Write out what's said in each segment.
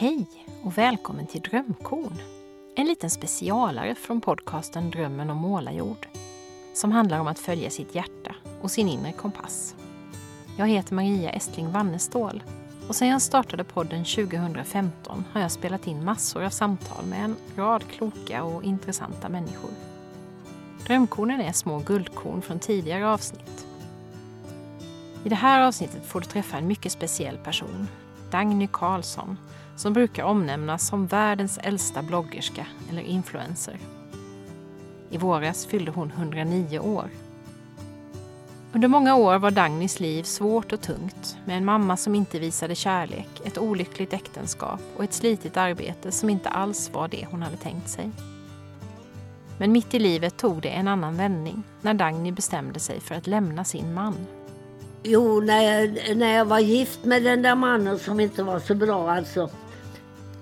Hej och välkommen till Drömkorn. En liten specialare från podcasten Drömmen om målarjord som handlar om att följa sitt hjärta och sin inre kompass. Jag heter Maria Estling Wannestål och sedan jag startade podden 2015 har jag spelat in massor av samtal med en rad kloka och intressanta människor. Drömkornen är små guldkorn från tidigare avsnitt. I det här avsnittet får du träffa en mycket speciell person, Dagny Karlsson, som brukar omnämnas som världens äldsta bloggerska eller influencer. I våras fyllde hon 109 år. Under många år var Dagnys liv svårt och tungt med en mamma som inte visade kärlek, ett olyckligt äktenskap och ett slitigt arbete som inte alls var det hon hade tänkt sig. Men mitt i livet tog det en annan vändning när Dagny bestämde sig för att lämna sin man. Jo, när jag, när jag var gift med den där mannen som inte var så bra alltså,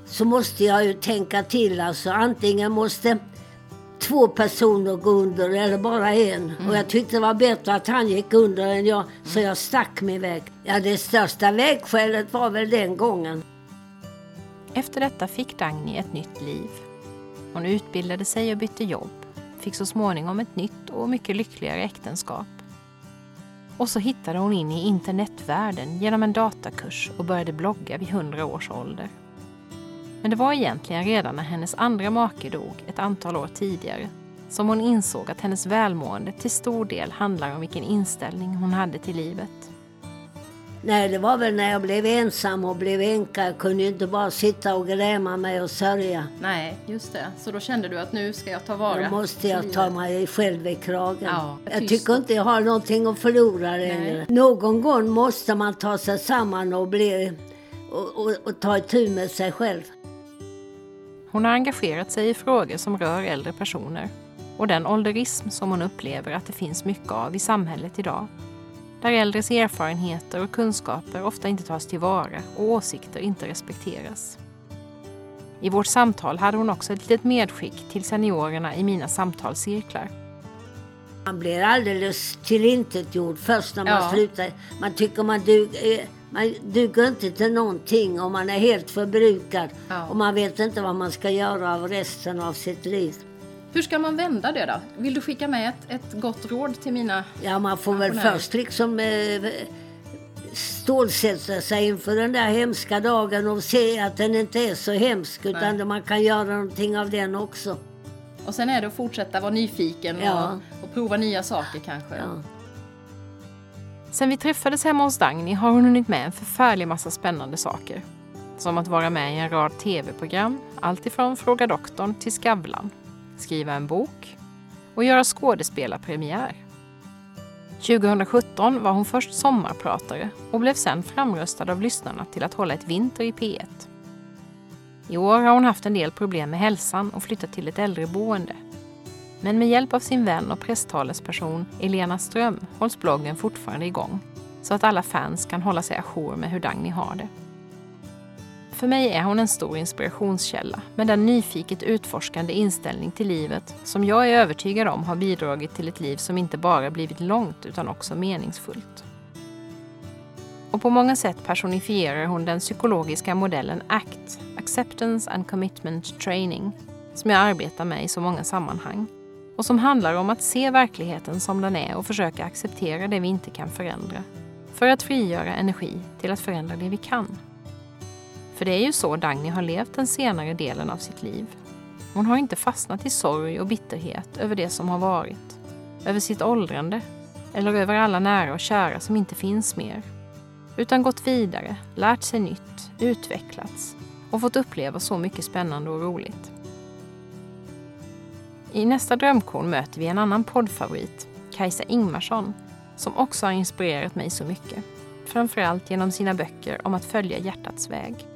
så måste jag ju tänka till. Alltså, antingen måste två personer gå under eller bara en. Mm. Och jag tyckte det var bättre att han gick under än jag, mm. så jag stack mig iväg. Ja, det största vägskälet var väl den gången. Efter detta fick Dagny ett nytt liv. Hon utbildade sig och bytte jobb, fick så småningom ett nytt och mycket lyckligare äktenskap. Och så hittade hon in i internetvärlden genom en datakurs och började blogga vid 100 års ålder. Men det var egentligen redan när hennes andra make dog ett antal år tidigare som hon insåg att hennes välmående till stor del handlar om vilken inställning hon hade till livet. Nej, det var väl när jag blev ensam och blev änka. Jag kunde ju inte bara sitta och gräma mig och sörja. Nej, just det. Så då kände du att nu ska jag ta vara Då måste jag ta mig själv i kragen. Ja, jag tycker inte jag har någonting att förlora längre. Någon gång måste man ta sig samman och, bli, och, och, och ta itu med sig själv. Hon har engagerat sig i frågor som rör äldre personer och den ålderism som hon upplever att det finns mycket av i samhället idag. Där äldres erfarenheter och kunskaper ofta inte tas tillvara och åsikter inte respekteras. I vårt samtal hade hon också ett litet medskick till seniorerna i mina samtalscirklar. Man blir alldeles tillintetgjord först när man ja. slutar. Man tycker man duger man duger inte till någonting och man är helt förbrukad. Ja. Och man vet inte vad man ska göra av resten av sitt liv. Hur ska man vända det då? Vill du skicka med ett, ett gott råd till mina Ja, man får väl först liksom eh, stålsätta sig inför den där hemska dagen och se att den inte är så hemsk utan Nej. man kan göra någonting av den också. Och sen är det att fortsätta vara nyfiken ja. och, och prova nya saker kanske. Ja. Sen vi träffades hemma hos Dagny har hon hunnit med en förfärlig massa spännande saker. Som att vara med i en rad tv-program, alltifrån Fråga doktorn till Skavlan, skriva en bok och göra skådespelarpremiär. 2017 var hon först sommarpratare och blev sen framröstad av lyssnarna till att hålla ett vinter i P1. I år har hon haft en del problem med hälsan och flyttat till ett äldreboende men med hjälp av sin vän och presstalesperson Elena Ström hålls bloggen fortfarande igång så att alla fans kan hålla sig ajour med hur Dagny har det. För mig är hon en stor inspirationskälla med den nyfiket utforskande inställning till livet som jag är övertygad om har bidragit till ett liv som inte bara blivit långt utan också meningsfullt. Och på många sätt personifierar hon den psykologiska modellen ACT, Acceptance and Commitment Training, som jag arbetar med i så många sammanhang och som handlar om att se verkligheten som den är och försöka acceptera det vi inte kan förändra. För att frigöra energi till att förändra det vi kan. För det är ju så Dagny har levt den senare delen av sitt liv. Hon har inte fastnat i sorg och bitterhet över det som har varit, över sitt åldrande eller över alla nära och kära som inte finns mer. Utan gått vidare, lärt sig nytt, utvecklats och fått uppleva så mycket spännande och roligt. I nästa drömkorn möter vi en annan poddfavorit, Kajsa Ingmarsson, som också har inspirerat mig så mycket. Framförallt genom sina böcker om att följa hjärtats väg.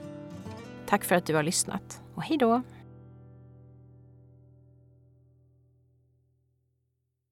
Tack för att du har lyssnat och hej då!